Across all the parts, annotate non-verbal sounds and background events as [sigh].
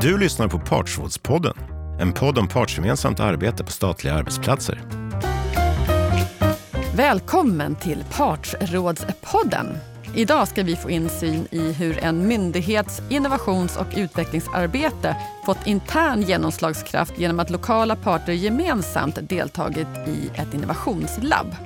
Du lyssnar på Partsrådspodden, en podd om partsgemensamt arbete på statliga arbetsplatser. Välkommen till Partsrådspodden. Idag ska vi få insyn i hur en myndighets innovations och utvecklingsarbete fått intern genomslagskraft genom att lokala parter gemensamt deltagit i ett innovationslabb.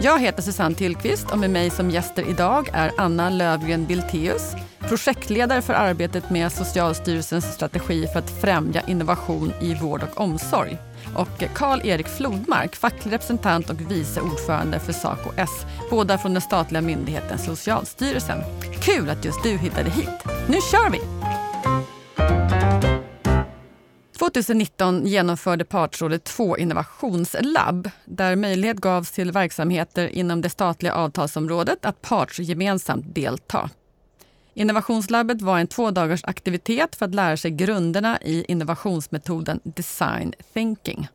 Jag heter Susanne Tillqvist och med mig som gäster idag är Anna Lövgren Bilteus, projektledare för arbetet med Socialstyrelsens strategi för att främja innovation i vård och omsorg och Karl-Erik Flodmark, facklig representant och vice ordförande för Saco-S, båda från den statliga myndigheten Socialstyrelsen. Kul att just du hittade hit. Nu kör vi! 2019 genomförde Partsrådet två innovationslabb där möjlighet gavs till verksamheter inom det statliga avtalsområdet att partsgemensamt delta. Innovationslabbet var en två dagars aktivitet för att lära sig grunderna i innovationsmetoden design thinking.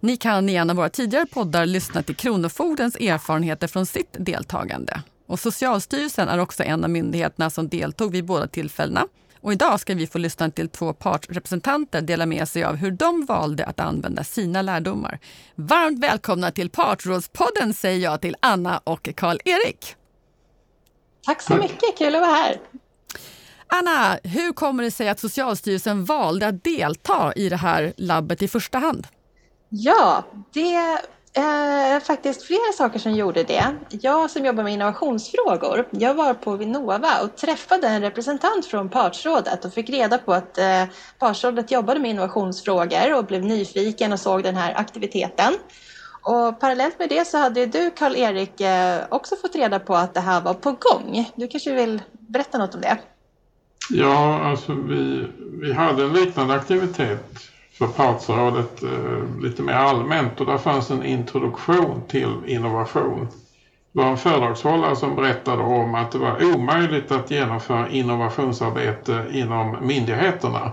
Ni kan i en av våra tidigare poddar lyssna till Kronofogdens erfarenheter från sitt deltagande. Och Socialstyrelsen är också en av myndigheterna som deltog vid båda tillfällena. Och idag ska vi få lyssna till två partsrepresentanter dela med sig av hur de valde att använda sina lärdomar. Varmt välkomna till Partsrådspodden säger jag till Anna och Karl-Erik. Tack så mycket, kul att vara här. Anna, hur kommer det sig att Socialstyrelsen valde att delta i det här labbet i första hand? Ja, det är faktiskt flera saker som gjorde det. Jag som jobbar med innovationsfrågor, jag var på Vinnova och träffade en representant från Partsrådet och fick reda på att eh, Partsrådet jobbade med innovationsfrågor och blev nyfiken och såg den här aktiviteten. Och parallellt med det så hade du, Karl-Erik, eh, också fått reda på att det här var på gång. Du kanske vill berätta något om det? Ja, alltså vi, vi hade en liknande aktivitet för partsrådet eh, lite mer allmänt och där fanns en introduktion till innovation. Det var en föredragshållare som berättade om att det var omöjligt att genomföra innovationsarbete inom myndigheterna.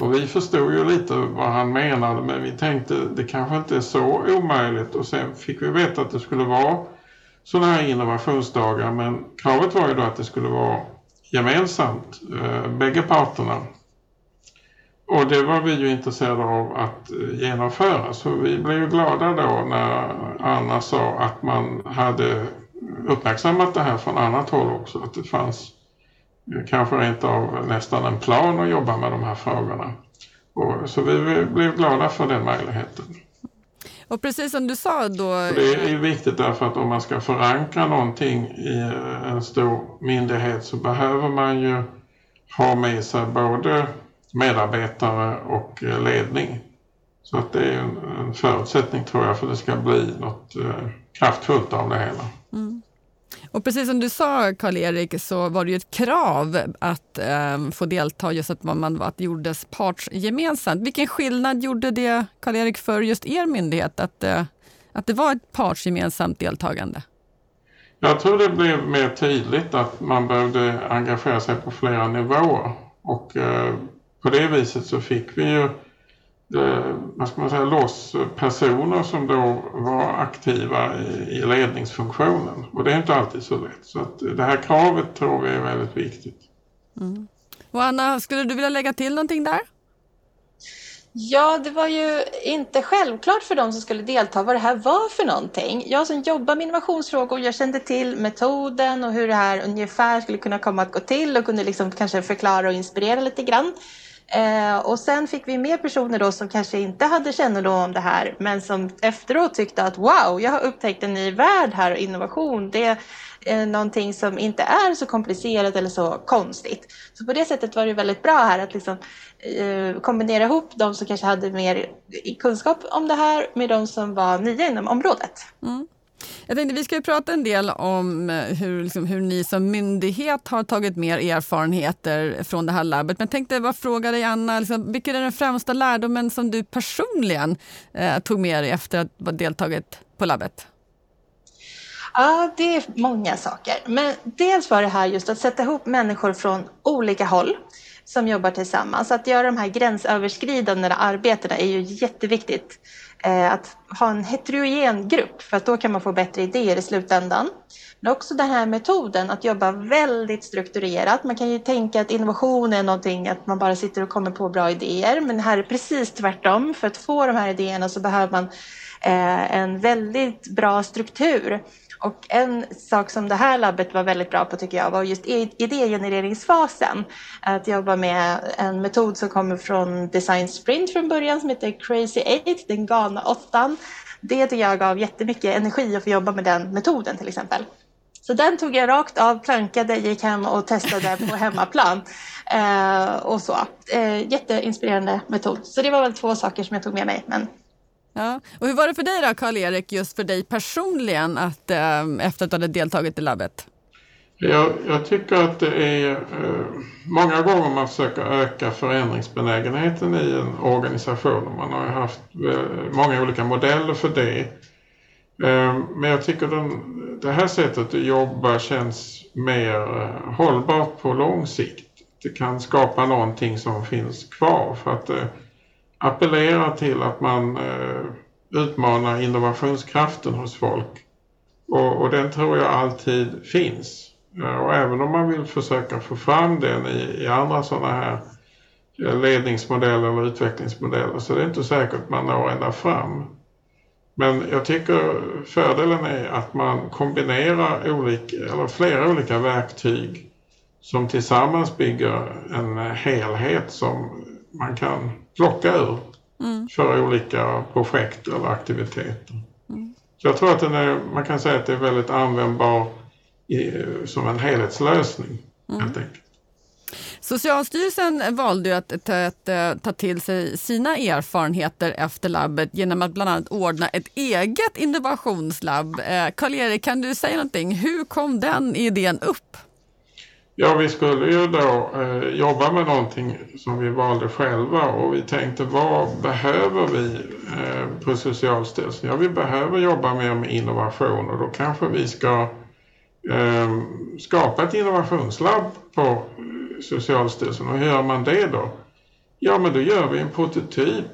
Och vi förstod ju lite vad han menade men vi tänkte det kanske inte är så omöjligt och sen fick vi veta att det skulle vara sådana här innovationsdagar men kravet var ju då att det skulle vara gemensamt, eh, bägge parterna. Och det var vi ju intresserade av att eh, genomföra så vi blev ju glada då när Anna sa att man hade uppmärksammat det här från annat håll också, att det fanns kanske rent av nästan en plan att jobba med de här frågorna. Och, så vi blev glada för den möjligheten. Och precis som du sa då... Det är viktigt därför att om man ska förankra någonting i en stor myndighet så behöver man ju ha med sig både medarbetare och ledning. Så att det är en, förutsättning tror jag för att det ska bli något eh, kraftfullt av det hela. Mm. Och precis som du sa Karl-Erik så var det ju ett krav att eh, få delta just att man att det gjordes partsgemensamt. Vilken skillnad gjorde det Karl-Erik för just er myndighet att, eh, att det var ett partsgemensamt deltagande? Jag tror det blev mer tydligt att man behövde engagera sig på flera nivåer och eh, på det viset så fick vi ju eh, vad ska man säga, loss personer som då var aktiva i, i ledningsfunktionen. Och det är inte alltid så lätt. Så att det här kravet tror vi är väldigt viktigt. Mm. Och Anna, skulle du vilja lägga till någonting där? Ja, det var ju inte självklart för de som skulle delta vad det här var för någonting. Jag som jobbar med innovationsfrågor, jag kände till metoden och hur det här ungefär skulle kunna komma att gå till och kunde liksom kanske förklara och inspirera lite grann. Eh, och sen fick vi med personer då som kanske inte hade kännedom om det här men som efteråt tyckte att wow, jag har upptäckt en ny värld här och innovation. Det är eh, någonting som inte är så komplicerat eller så konstigt. Så på det sättet var det väldigt bra här att liksom, eh, kombinera ihop de som kanske hade mer kunskap om det här med de som var nya inom området. Mm. Jag tänkte vi ska ju prata en del om eh, hur, liksom, hur ni som myndighet har tagit med erfarenheter från det här labbet. Men jag tänkte bara fråga dig Anna, liksom, vilken är den främsta lärdomen som du personligen eh, tog med dig efter att ha deltagit på labbet? Ja, det är många saker. Men dels var det här just att sätta ihop människor från olika håll som jobbar tillsammans. Att göra de här gränsöverskridande arbetena är ju jätteviktigt. Eh, att ha en heterogen grupp för att då kan man få bättre idéer i slutändan. Men också den här metoden att jobba väldigt strukturerat. Man kan ju tänka att innovation är någonting att man bara sitter och kommer på bra idéer, men här är precis tvärtom. För att få de här idéerna så behöver man eh, en väldigt bra struktur. Och en sak som det här labbet var väldigt bra på tycker jag var just idégenereringsfasen. Att jobba med en metod som kommer från Design Sprint från början som heter Crazy 8, den galna åttan. Det tycker jag gav jättemycket energi att få jobba med den metoden till exempel. Så den tog jag rakt av, plankade, gick hem och testade på [laughs] hemmaplan. Eh, och så. Eh, jätteinspirerande metod. Så det var väl två saker som jag tog med mig. Men... Ja. Och hur var det för dig då, Karl-Erik, just för dig personligen att, eh, efter att du hade deltagit i labbet? Jag, jag tycker att det är eh, många gånger man försöker öka förändringsbenägenheten i en organisation. och Man har haft eh, många olika modeller för det. Eh, men jag tycker den, det här sättet att jobba känns mer eh, hållbart på lång sikt. Det kan skapa någonting som finns kvar för att eh, appellera till att man eh, utmanar innovationskraften hos folk. Och, och, den tror jag alltid finns. Eh, och även om man vill försöka få fram den i, i andra sådana här eh, ledningsmodeller eller utvecklingsmodeller så det är inte säkert att man når ända fram. Men jag tycker fördelen är att man kombinerar olika, eller flera olika verktyg som tillsammans bygger en helhet som man kan plocka ur mm. för olika projekt eller aktiviteter. Mm. Så jag tror att den är, man kan säga att det är väldigt användbar i, som en helhetslösning mm. helt enkelt. Socialstyrelsen valde att, att, att, att, ta till sig sina erfarenheter efter labbet genom att bland annat ordna ett eget innovationslabb. Eh, Karl-Erik, kan du säga någonting? Hur kom den idén upp? Ja, vi skulle ju då eh, jobba med någonting som vi valde själva och vi tänkte vad behöver vi eh, på Socialstyrelsen? Ja, vi behöver jobba mer med innovation och då kanske vi ska eh, skapa ett innovationslabb på Socialstyrelsen. Och hur gör man det då? Ja, men då gör vi en prototyp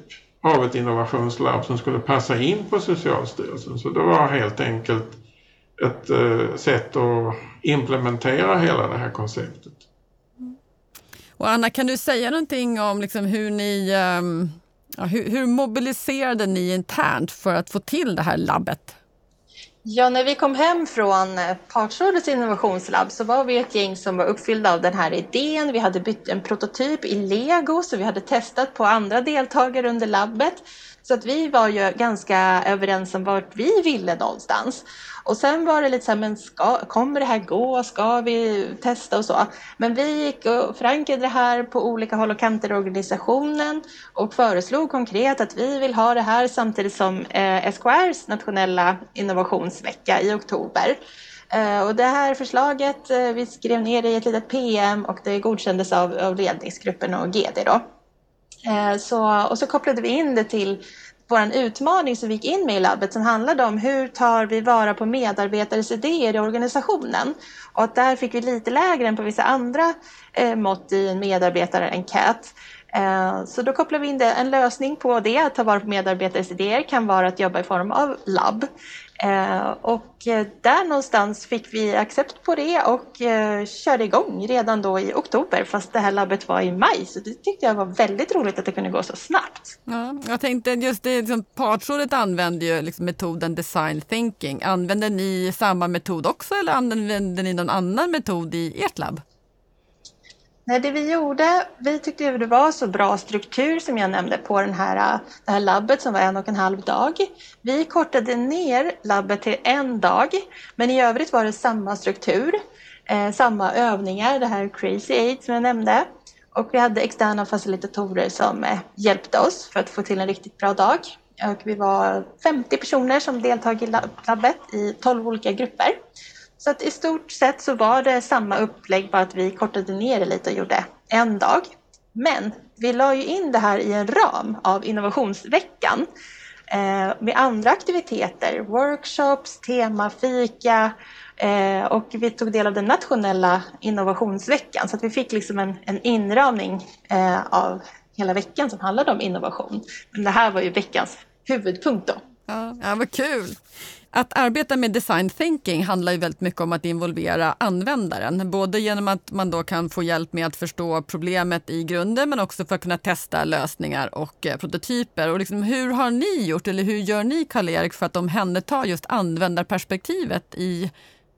av ett innovationslabb som skulle passa in på Socialstyrelsen. Så det var helt enkelt ett eh, sätt att implementera hela det här konceptet. Och Anna, kan du säga någonting om liksom hur ni um, ja, hur, hur mobiliserade ni internt för att få till det här labbet? Ja, när vi kom hem från eh, Partsrådets innovationslabb så var vi ett gäng som var uppfyllda av den här idén. Vi hade bytt en prototyp i lego så vi hade testat på andra deltagare under labbet. Så att vi var ju ganska överens om vart vi ville någonstans. Och sen var det lite så här, men ska, kommer det här gå? Ska vi testa och så? Men vi gick och förankrade det här på olika håll och kanter i organisationen och föreslog konkret att vi vill ha det här samtidigt som eh, SKRs nationella innovationsvecka i oktober. Eh, och det här förslaget, eh, vi skrev ner det i ett litet PM och det godkändes av, av ledningsgruppen och GD då. Eh, så, och så kopplade vi in det till vår utmaning som vi gick in med i labbet som handlade om hur tar vi vara på medarbetares idéer i organisationen. Och att där fick vi lite lägre än på vissa andra eh, mått i en medarbetarenkät. Eh, så då kopplar vi in det. En lösning på det, att ta vara på medarbetares idéer, kan vara att jobba i form av labb. Eh, och eh, där någonstans fick vi accept på det och eh, körde igång redan då i oktober fast det här labbet var i maj. Så det tyckte jag var väldigt roligt att det kunde gå så snabbt. Ja, jag tänkte just det, liksom, Partsrådet använder ju liksom metoden design thinking. Använder ni samma metod också eller använder ni någon annan metod i ert labb? Nej, det vi gjorde, vi tyckte det var så bra struktur som jag nämnde på den här, äh, det här labbet som var en och en halv dag. Vi kortade ner labbet till en dag, men i övrigt var det samma struktur, eh, samma övningar, det här Crazy Aid som jag nämnde. Och vi hade externa facilitatorer som eh, hjälpte oss för att få till en riktigt bra dag. Och vi var 50 personer som deltog i labbet i 12 olika grupper. Så att i stort sett så var det samma upplägg, bara att vi kortade ner det lite och gjorde en dag. Men vi la ju in det här i en ram av innovationsveckan eh, med andra aktiviteter, workshops, temafika eh, och vi tog del av den nationella innovationsveckan så att vi fick liksom en, en inramning eh, av hela veckan som handlade om innovation. Men det här var ju veckans huvudpunkt. Då. Ja, ja, vad kul! Att arbeta med design thinking handlar ju väldigt mycket om att involvera användaren. Både genom att man då kan få hjälp med att förstå problemet i grunden men också för att kunna testa lösningar och eh, prototyper. Och liksom, hur har ni gjort, eller hur gör ni Karl-Erik för att omhänderta just användarperspektivet i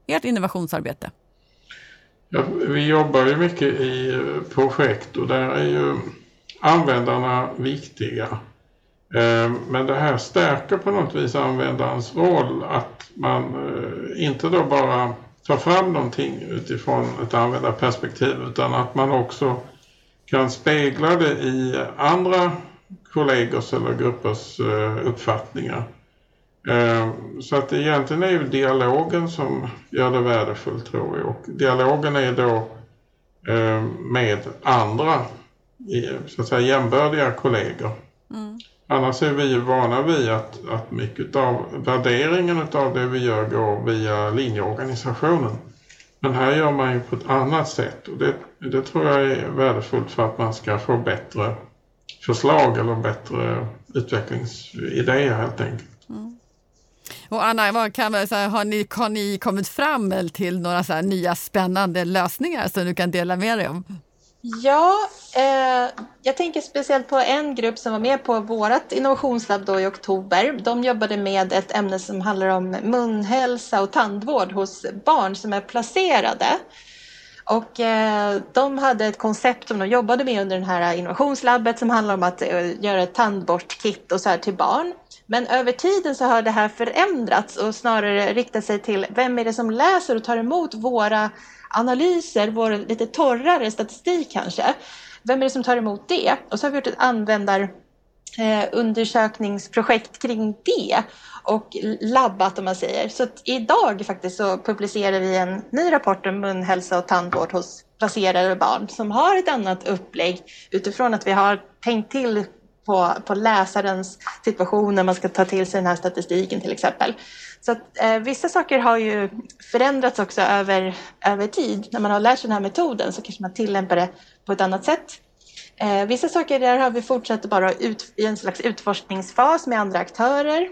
ert innovationsarbete? Ja, vi jobbar ju mycket i eh, projekt och där är ju användarna viktiga. Eh, men det här stärker på något vis användarens roll att man eh, inte då bara tar fram någonting utifrån ett användarperspektiv utan att man också kan spegla det i andra kollegors eller gruppers eh, uppfattningar. Så att egentligen är ju dialogen som gör det värdefullt tror jag. Och dialogen är då med andra så att säga jämbördiga kollegor. Mm. Annars är vi ju vana vid att, att mycket av värderingen av det vi gör går via linjeorganisationen. Men här gör man ju på ett annat sätt och det, det tror jag är värdefullt för att man ska få bättre förslag eller bättre utvecklingsidéer helt enkelt. Mm. Och Anna, vad kan man, så här, har, ni, har ni kommit fram till några så nya spännande lösningar som du kan dela med dig om? Ja, eh, jag tänker speciellt på en grupp som var med på vårt innovationslabb då i oktober. De jobbade med ett ämne som handlar om munhälsa och tandvård hos barn som är placerade. Och eh, de hade ett koncept som de jobbade med under det här innovationslabbet som handlar om att eh, göra ett tandbortkit och så här till barn. Men över tiden så har det här förändrats och snarare riktat sig till vem är det som läser och tar emot våra analyser, vår lite torrare statistik kanske. Vem är det som tar emot det? Och så har vi gjort ett användarundersökningsprojekt eh, kring det och labbat om man säger. Så att idag faktiskt så publicerar vi en ny rapport om munhälsa och tandvård hos placerade barn som har ett annat upplägg utifrån att vi har tänkt till på, på läsarens situation när man ska ta till sig den här statistiken till exempel. Så att, eh, vissa saker har ju förändrats också över, över tid. När man har lärt sig den här metoden så kanske man tillämpar det på ett annat sätt. Eh, vissa saker där har vi fortsatt bara ut, i en slags utforskningsfas med andra aktörer.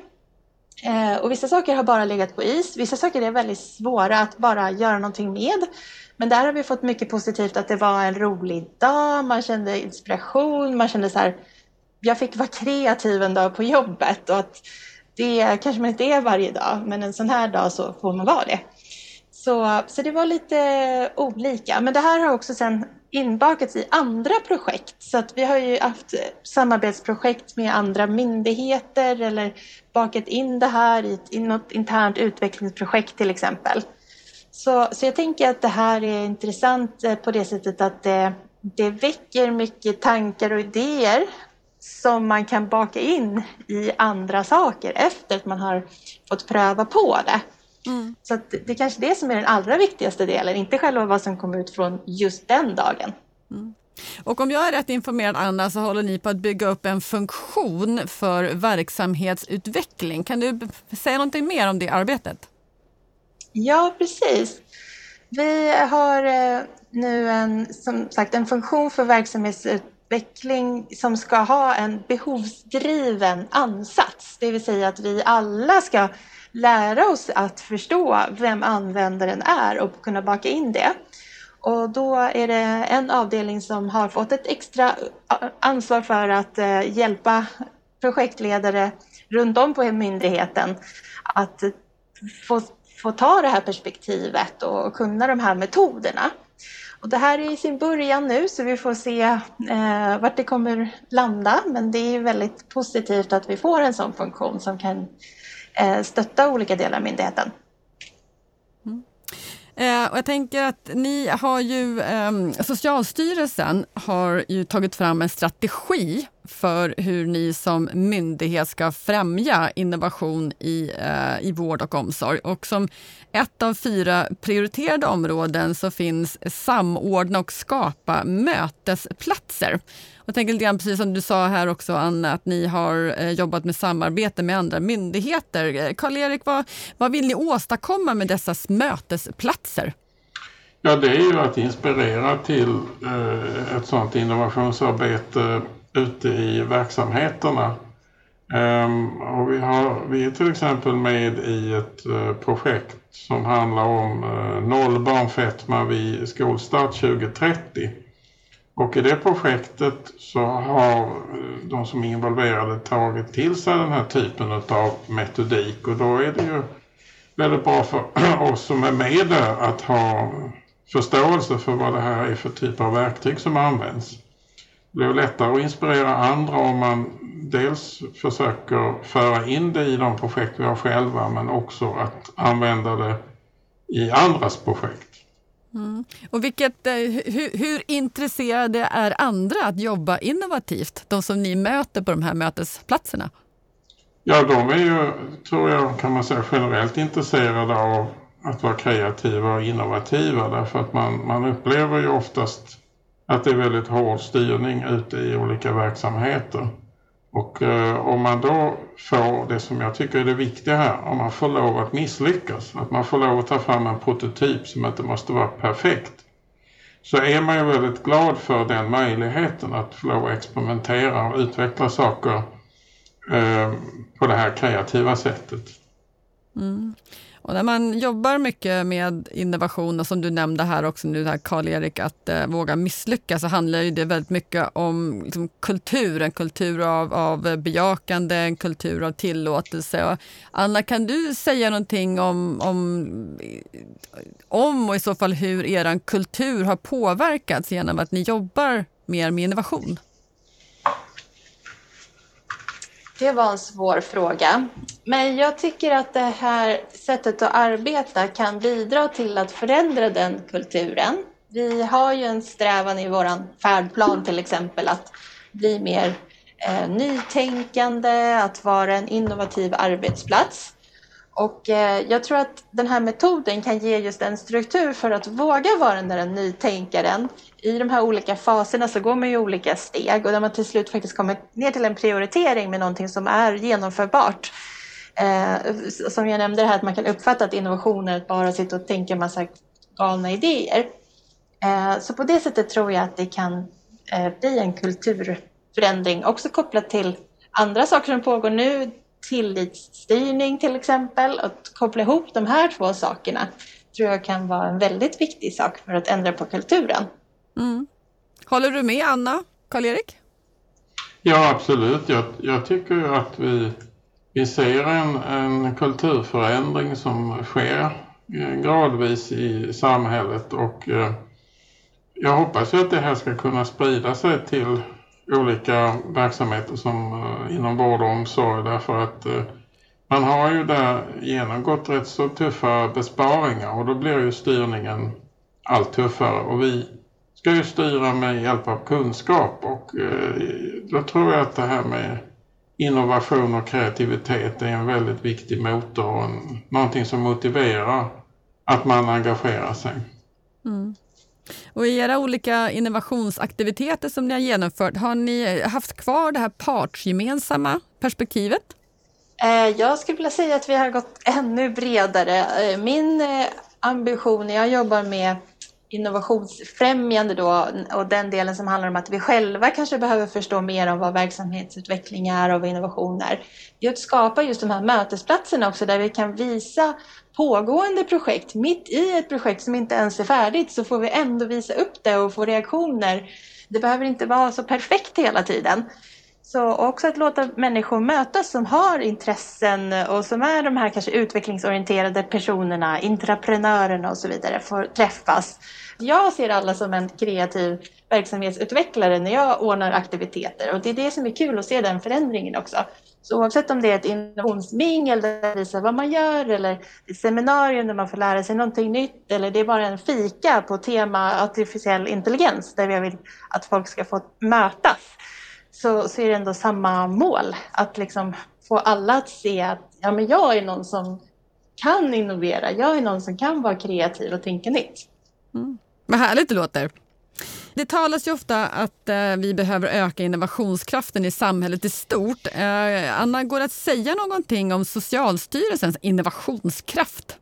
Eh, och vissa saker har bara legat på is. Vissa saker är väldigt svåra att bara göra någonting med. Men där har vi fått mycket positivt att det var en rolig dag, man kände inspiration, man kände så här, jag fick vara kreativ en dag på jobbet och att det kanske man inte är varje dag, men en sån här dag så får man vara det. Så, så det var lite olika. Men det här har också sen inbakats i andra projekt. Så att vi har ju haft samarbetsprojekt med andra myndigheter eller bakat in det här i, ett, i något internt utvecklingsprojekt till exempel. Så, så jag tänker att det här är intressant eh, på det sättet att det, det väcker mycket tankar och idéer som man kan baka in i andra saker efter att man har fått pröva på det. Mm. Så det är kanske det som är den allra viktigaste delen, inte själva vad som kommer ut från just den dagen. Mm. Och om jag är rätt informerad Anna så håller ni på att bygga upp en funktion för verksamhetsutveckling. Kan du säga någonting mer om det arbetet? Ja, precis. Vi har eh, nu en, som sagt, en funktion för verksamhetsutveckling utveckling som ska ha en behovsdriven ansats. Det vill säga att vi alla ska lära oss att förstå vem användaren är och kunna baka in det. Och då är det en avdelning som har fått ett extra ansvar för att eh, hjälpa projektledare runt om på myndigheten att få, få ta det här perspektivet och kunna de här metoderna. Och det här är i sin början nu så vi får se eh, vart det kommer landa. Men det är väldigt positivt att vi får en sån funktion som kan eh, stötta olika delar av myndigheten. Mm. Eh, och jag tänker att ni har ju, eh, Socialstyrelsen har ju tagit fram en strategi för hur ni som myndighet ska främja innovation i, eh, i vård och omsorg. Och som ett av fyra prioriterade områden så finns samordna och skapa mötesplatser. Jag tänker lite grann precis som du sa här också Anna, att ni har eh, jobbat med samarbete med andra myndigheter. Eh, Karl-Erik, vad, vad vill ni åstadkomma med dessa mötesplatser? Ja, det är ju att inspirera till eh, ett sådant innovationsarbete ute i verksamheterna. Ehm, och vi, har, vi är till exempel med i ett eh, projekt som handlar om eh, noll barnfetma vid skolstart 2030. Och i det projektet så har eh, de som är involverade tagit till sig den här typen av metodik och då är det ju väldigt bra för [clears throat] oss som är med där att ha förståelse för vad det här är för typ av verktyg som används. Det blir lättare att inspirera andra om man dels försöker föra in det i de projekt vi har själva men också att använda det i andras projekt. Mm. Och vilket, eh, hur, hur, intresserade är andra att jobba innovativt? De som ni möter på de här mötesplatserna? Ja, de är ju, tror jag, kan man säga generellt intresserade av att vara kreativa och innovativa därför att man, man upplever ju oftast att det är väldigt hård styrning ute i olika verksamheter. Och eh, om man då får det som jag tycker är det viktiga här, om man får lov att misslyckas, att man får lov att ta fram en prototyp som inte måste vara perfekt, så är man ju väldigt glad för den möjligheten att få lov att experimentera och utveckla saker eh, på det här kreativa sättet. Mm. Och när man jobbar mycket med innovation och som du nämnde här också nu, Karl-Erik, att eh, våga misslyckas så handlar det väldigt mycket om liksom, kultur, en kultur av, av bejakande, en kultur av tillåtelse. Och Anna, kan du säga någonting om, om, om och i så fall hur er kultur har påverkats genom att ni jobbar mer med innovation? Det var en svår fråga. Men jag tycker att det här sättet att arbeta kan bidra till att förändra den kulturen. Vi har ju en strävan i vår färdplan till exempel att bli mer eh, nytänkande, att vara en innovativ arbetsplats. Och eh, jag tror att den här metoden kan ge just en struktur för att våga vara den där nytänkaren. I de här olika faserna så går man ju olika steg och där man till slut faktiskt kommer ner till en prioritering med någonting som är genomförbart. Eh, som jag nämnde här att man kan uppfatta att innovation är att bara sitta och tänka massa galna idéer. Eh, så på det sättet tror jag att det kan bli en kulturförändring också kopplat till andra saker som pågår nu tillitsstyrning till exempel. Att koppla ihop de här två sakerna tror jag kan vara en väldigt viktig sak för att ändra på kulturen. Mm. Håller du med Anna, Karl-Erik? Ja, absolut. Jag, jag tycker att vi, vi ser en, en kulturförändring som sker eh, gradvis i samhället och eh, jag hoppas ju att det här ska kunna sprida sig till olika verksamheter som eh, inom vård och omsorg därför att eh, man har ju där genomgått rätt så tuffa besparingar och då blir ju styrningen allt tuffare och vi ska ju styra med hjälp av kunskap och eh, då tror jag att det här med innovation och kreativitet är en väldigt viktig motor och en, någonting som motiverar att man engagerar sig. Mm. Och I era olika innovationsaktiviteter som ni har genomfört, har ni haft kvar det här partsgemensamma perspektivet? Eh, jag skulle vilja säga att vi har gått ännu bredare. Eh, min eh, ambition när jag jobbar med innovationsfrämjande då och den delen som handlar om att vi själva kanske behöver förstå mer om vad verksamhetsutveckling är och vad innovation är. Det är att skapa just de här mötesplatserna också där vi kan visa pågående projekt, mitt i ett projekt som inte ens är färdigt, så får vi ändå visa upp det och få reaktioner. Det behöver inte vara så perfekt hela tiden. Så också att låta människor mötas som har intressen och som är de här kanske utvecklingsorienterade personerna, intraprenörerna och så vidare, får träffas. Jag ser alla som en kreativ verksamhetsutvecklare när jag ordnar aktiviteter och det är det som är kul att se den förändringen också. Så oavsett om det är ett innovationsmingel där man visar vad man gör eller ett seminarium där man får lära sig någonting nytt eller det är bara en fika på tema artificiell intelligens där jag vill att folk ska få mötas så, så är det ändå samma mål. Att liksom få alla att se att ja, men jag är någon som kan innovera. Jag är någon som kan vara kreativ och tänka nytt. Mm. Vad härligt det låter. Det talas ju ofta att eh, vi behöver öka innovationskraften i samhället i stort. Eh, Anna, går det att säga någonting om Socialstyrelsens innovationskraft?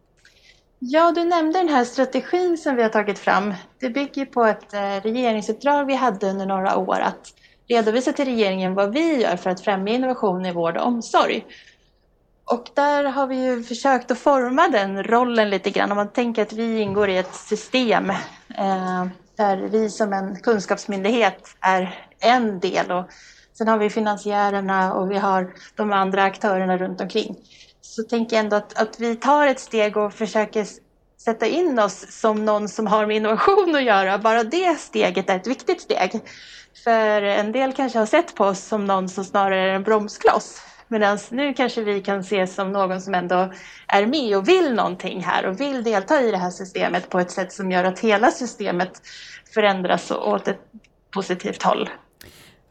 Ja, du nämnde den här strategin som vi har tagit fram. Det bygger på ett eh, regeringsuppdrag vi hade under några år att redovisa till regeringen vad vi gör för att främja innovation i vård och omsorg. Och där har vi ju försökt att forma den rollen lite grann. Om man tänker att vi ingår i ett system eh, där vi som en kunskapsmyndighet är en del och sen har vi finansiärerna och vi har de andra aktörerna runt omkring. Så tänker jag ändå att, att vi tar ett steg och försöker sätta in oss som någon som har med innovation att göra. Bara det steget är ett viktigt steg. För en del kanske har sett på oss som någon som snarare är en bromskloss. Medan nu kanske vi kan ses som någon som ändå är med och vill någonting här och vill delta i det här systemet på ett sätt som gör att hela systemet förändras åt ett positivt håll.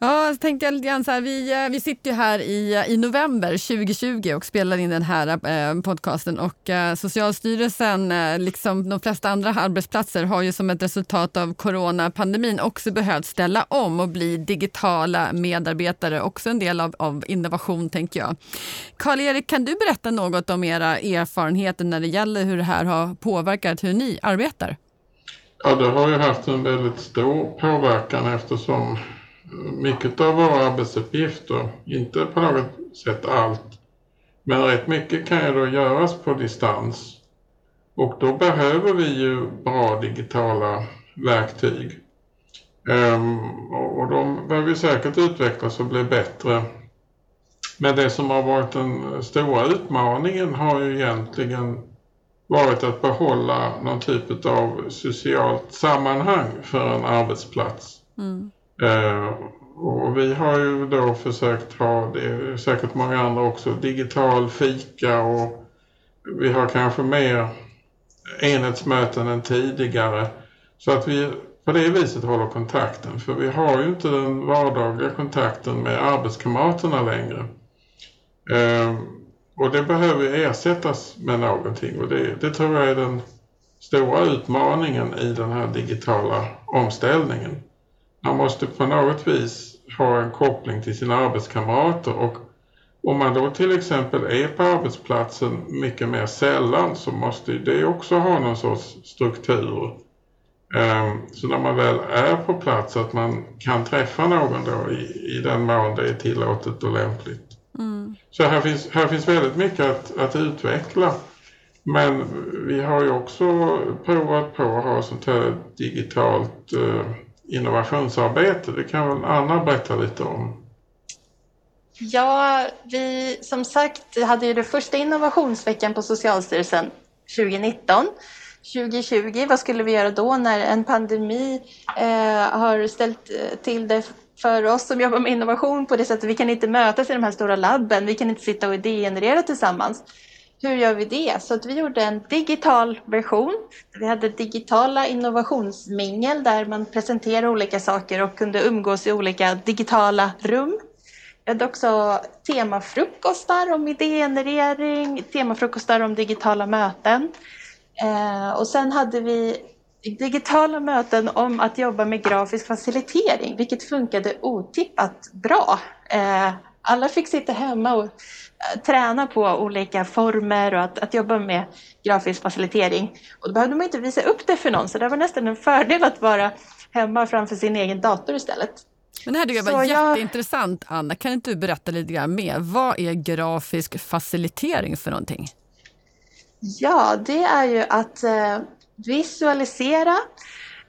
Ja, så tänkte jag lite grann så här, vi, eh, vi sitter ju här i, eh, i november 2020 och spelar in den här eh, podcasten och eh, Socialstyrelsen, eh, liksom de flesta andra arbetsplatser, har ju som ett resultat av coronapandemin också behövt ställa om och bli digitala medarbetare, också en del av, av innovation tänker jag. Karl-Erik, kan du berätta något om era erfarenheter när det gäller hur det här har påverkat hur ni arbetar? Ja, det har ju haft en väldigt stor påverkan eftersom mycket av våra arbetsuppgifter, inte på något sätt allt, men rätt mycket kan ju då göras på distans. Och då behöver vi ju bra digitala verktyg. Um, och de behöver säkert utvecklas och bli bättre. Men det som har varit den stora utmaningen har ju egentligen varit att behålla någon typ av socialt sammanhang för en arbetsplats. Mm. Eh, och vi har ju då försökt ha, det är säkert många andra också, digital fika och vi har kanske mer enhetsmöten än tidigare. Så att vi på det viset håller kontakten. För vi har ju inte den vardagliga kontakten med arbetskamraterna längre. Eh, och det behöver ersättas med någonting. Och det, det tror jag är den stora utmaningen i den här digitala omställningen man måste på något vis ha en koppling till sina arbetskamrater och om man då till exempel är på arbetsplatsen mycket mer sällan så måste det också ha någon sorts struktur. Ehm, så när man väl är på plats att man kan träffa någon då i, i den mån det är tillåtet och lämpligt. Mm. Så här finns, här finns väldigt mycket att, att utveckla. Men vi har ju också provat på att ha sånt här digitalt eh, innovationsarbete. Det kan väl Anna berätta lite om? Ja, vi som sagt hade ju det första innovationsveckan på Socialstyrelsen 2019. 2020, vad skulle vi göra då när en pandemi eh, har ställt eh, till det för oss som jobbar med innovation på det sättet. Vi kan inte mötas i de här stora labben, vi kan inte sitta och idégenerera tillsammans hur gör vi det? Så att vi gjorde en digital version. Vi hade digitala innovationsmingel där man presenterade olika saker och kunde umgås i olika digitala rum. Vi hade också temafrukostar om idégenerering, temafrukostar om digitala möten. Eh, och sen hade vi digitala möten om att jobba med grafisk facilitering, vilket funkade otippat bra. Eh, alla fick sitta hemma och eh, träna på olika former och att, att jobba med grafisk facilitering. Och då behövde man inte visa upp det för någon, så det var nästan en fördel att vara hemma framför sin egen dator istället. Men det här tycker jag var jag... jätteintressant, Anna. Kan inte du berätta lite grann mer? Vad är grafisk facilitering för någonting? Ja, det är ju att eh, visualisera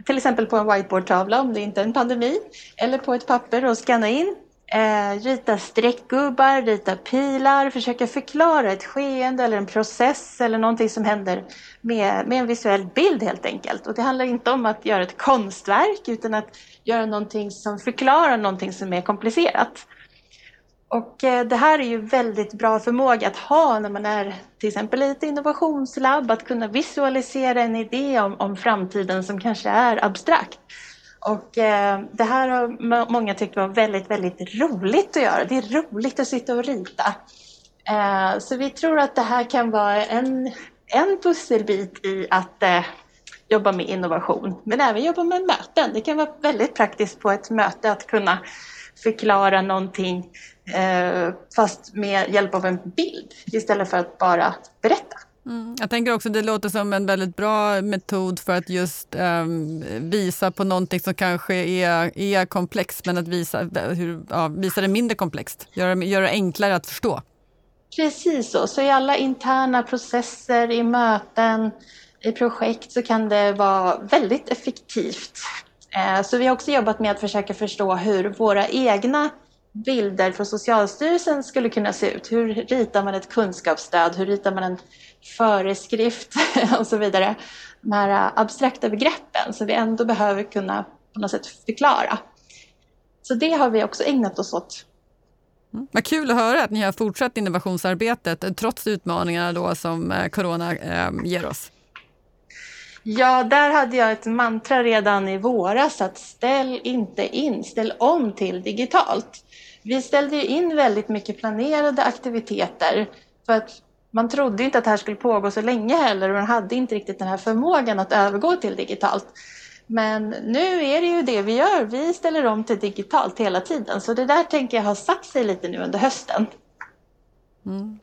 till exempel på en whiteboardtavla om det inte är en pandemi, eller på ett papper och scanna in Eh, rita streckgubbar, rita pilar, försöka förklara ett skeende eller en process eller någonting som händer med, med en visuell bild helt enkelt. Och det handlar inte om att göra ett konstverk utan att göra någonting som förklarar någonting som är komplicerat. Och eh, det här är ju väldigt bra förmåga att ha när man är till exempel i ett innovationslabb, att kunna visualisera en idé om, om framtiden som kanske är abstrakt. Och eh, det här har många tyckt var väldigt, väldigt roligt att göra. Det är roligt att sitta och rita. Eh, så vi tror att det här kan vara en, en pusselbit i att eh, jobba med innovation, men även jobba med möten. Det kan vara väldigt praktiskt på ett möte att kunna förklara någonting eh, fast med hjälp av en bild istället för att bara berätta. Mm. Jag tänker också det låter som en väldigt bra metod för att just um, visa på någonting som kanske är, är komplext, men att visa, hur, ja, visa det mindre komplext, göra, gör det enklare att förstå. Precis så, så i alla interna processer, i möten, i projekt så kan det vara väldigt effektivt. Eh, så vi har också jobbat med att försöka förstå hur våra egna bilder från Socialstyrelsen skulle kunna se ut. Hur ritar man ett kunskapsstöd? Hur ritar man en föreskrift [laughs] och så vidare. De här abstrakta begreppen som vi ändå behöver kunna på något sätt förklara. Så det har vi också ägnat oss åt. Mm. Vad kul att höra att ni har fortsatt innovationsarbetet trots utmaningarna då som eh, corona eh, ger oss. Ja, där hade jag ett mantra redan i våras att ställ inte in, ställ om till digitalt. Vi ställde in väldigt mycket planerade aktiviteter för att man trodde inte att det här skulle pågå så länge heller och man hade inte riktigt den här förmågan att övergå till digitalt. Men nu är det ju det vi gör. Vi ställer om till digitalt hela tiden. Så det där tänker jag har satt sig lite nu under hösten. Mm.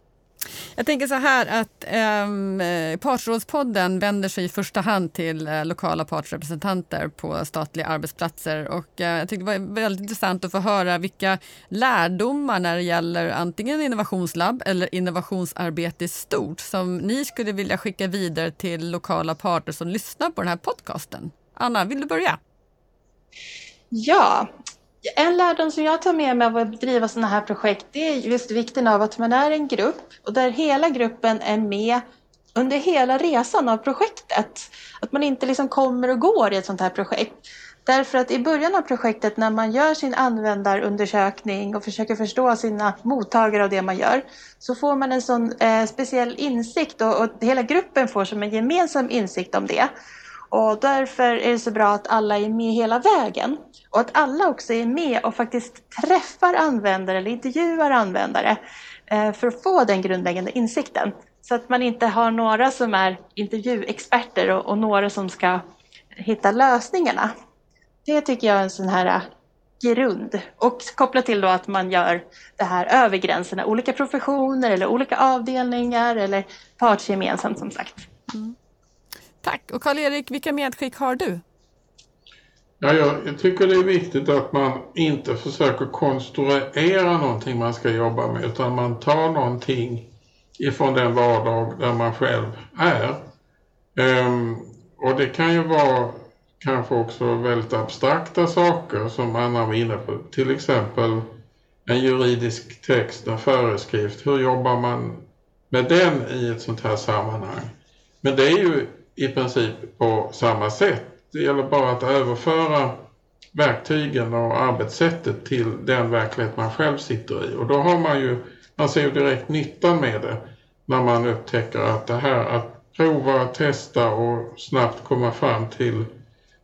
Jag tänker så här att ehm, eh, Partsrådspodden vänder sig i första hand till eh, lokala partsrepresentanter på statliga arbetsplatser. Och, eh, jag tyckte det var väldigt intressant att få höra vilka lärdomar när det gäller antingen innovationslabb eller innovationsarbete i stort som ni skulle vilja skicka vidare till lokala parter som lyssnar på den här podcasten. Anna, vill du börja? Ja, en lärdom som jag tar med mig av att driva sådana här projekt det är just vikten av att man är en grupp och där hela gruppen är med under hela resan av projektet. Att man inte liksom kommer och går i ett sånt här projekt. Därför att i början av projektet när man gör sin användarundersökning och försöker förstå sina mottagare av det man gör så får man en sån eh, speciell insikt och, och hela gruppen får som en gemensam insikt om det. Och därför är det så bra att alla är med hela vägen. Och att alla också är med och faktiskt träffar användare eller intervjuar användare eh, för att få den grundläggande insikten. Så att man inte har några som är intervjuexperter och, och några som ska hitta lösningarna. Det tycker jag är en sån här eh, grund. Och kopplat till då att man gör det här över gränserna, olika professioner eller olika avdelningar eller partsgemensamt som sagt. Mm. Tack! Och Karl-Erik, vilka medskick har du? Ja, jag tycker det är viktigt att man inte försöker konstruera någonting man ska jobba med utan man tar någonting ifrån den vardag där man själv är. Um, och det kan ju vara kanske också väldigt abstrakta saker som Anna var inne på. Till exempel en juridisk text, en föreskrift. Hur jobbar man med den i ett sånt här sammanhang? Men det är ju i princip på samma sätt. Det gäller bara att överföra verktygen och arbetssättet till den verklighet man själv sitter i. Och då har man ju, man ser ju direkt nyttan med det när man upptäcker att det här att prova, testa och snabbt komma fram till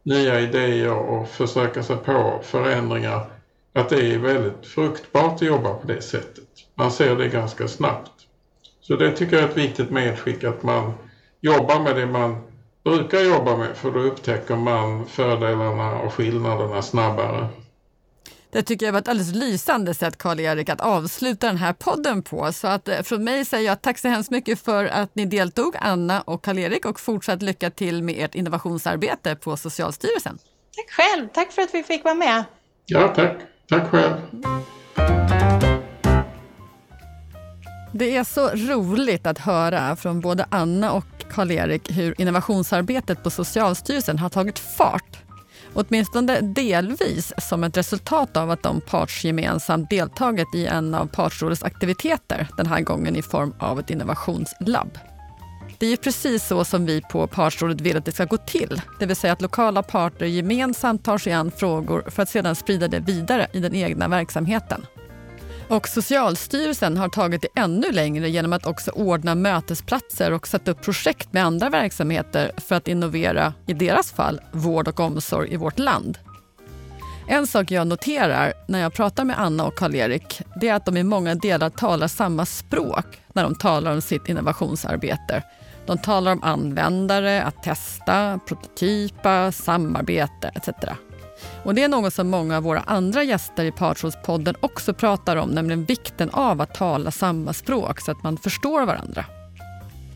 nya idéer och försöka sig på förändringar att det är väldigt fruktbart att jobba på det sättet. Man ser det ganska snabbt. Så det tycker jag är ett viktigt medskick att man jobba med det man brukar jobba med för då upptäcker man fördelarna och skillnaderna snabbare. Det tycker jag var ett alldeles lysande sätt, Karl-Erik, att avsluta den här podden på. Så att eh, från mig säger jag tack så hemskt mycket för att ni deltog, Anna och Karl-Erik, och fortsatt lycka till med ert innovationsarbete på Socialstyrelsen. Tack själv, tack för att vi fick vara med. Ja, tack. Tack själv. Det är så roligt att höra från både Anna och Karl-Erik hur innovationsarbetet på Socialstyrelsen har tagit fart. Åtminstone delvis som ett resultat av att de partsgemensamt deltagit i en av Partsrådets aktiviteter, den här gången i form av ett innovationslabb. Det är ju precis så som vi på Partsrådet vill att det ska gå till. Det vill säga att lokala parter gemensamt tar sig an frågor för att sedan sprida det vidare i den egna verksamheten. Och Socialstyrelsen har tagit det ännu längre genom att också ordna mötesplatser och sätta upp projekt med andra verksamheter för att innovera, i deras fall, vård och omsorg i vårt land. En sak jag noterar när jag pratar med Anna och Karl-Erik det är att de i många delar talar samma språk när de talar om sitt innovationsarbete. De talar om användare, att testa, prototypa, samarbete etc. Och Det är något som många av våra andra gäster i Partsrådspodden också pratar om, nämligen vikten av att tala samma språk så att man förstår varandra.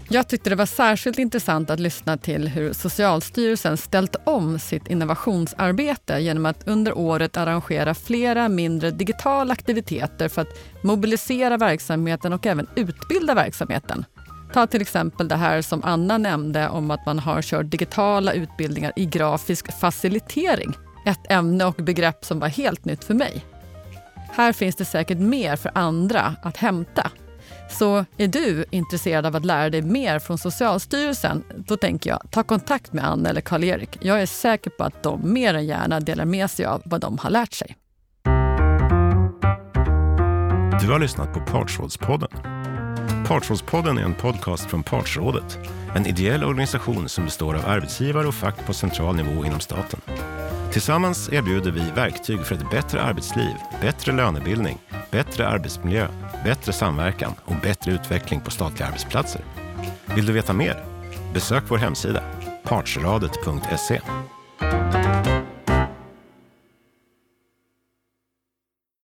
Jag tyckte det var särskilt intressant att lyssna till hur Socialstyrelsen ställt om sitt innovationsarbete genom att under året arrangera flera mindre digitala aktiviteter för att mobilisera verksamheten och även utbilda verksamheten. Ta till exempel det här som Anna nämnde om att man har kört digitala utbildningar i grafisk facilitering. Ett ämne och begrepp som var helt nytt för mig. Här finns det säkert mer för andra att hämta. Så är du intresserad av att lära dig mer från Socialstyrelsen, då tänker jag ta kontakt med Anna eller Karl-Erik. Jag är säker på att de mer än gärna delar med sig av vad de har lärt sig. Du har lyssnat på Partsrådspodden. Partsrådspodden är en podcast från Partsrådet, en ideell organisation som består av arbetsgivare och fack på central nivå inom staten. Tillsammans erbjuder vi verktyg för ett bättre arbetsliv, bättre lönebildning, bättre arbetsmiljö, bättre samverkan och bättre utveckling på statliga arbetsplatser. Vill du veta mer? Besök vår hemsida, partsradet.se.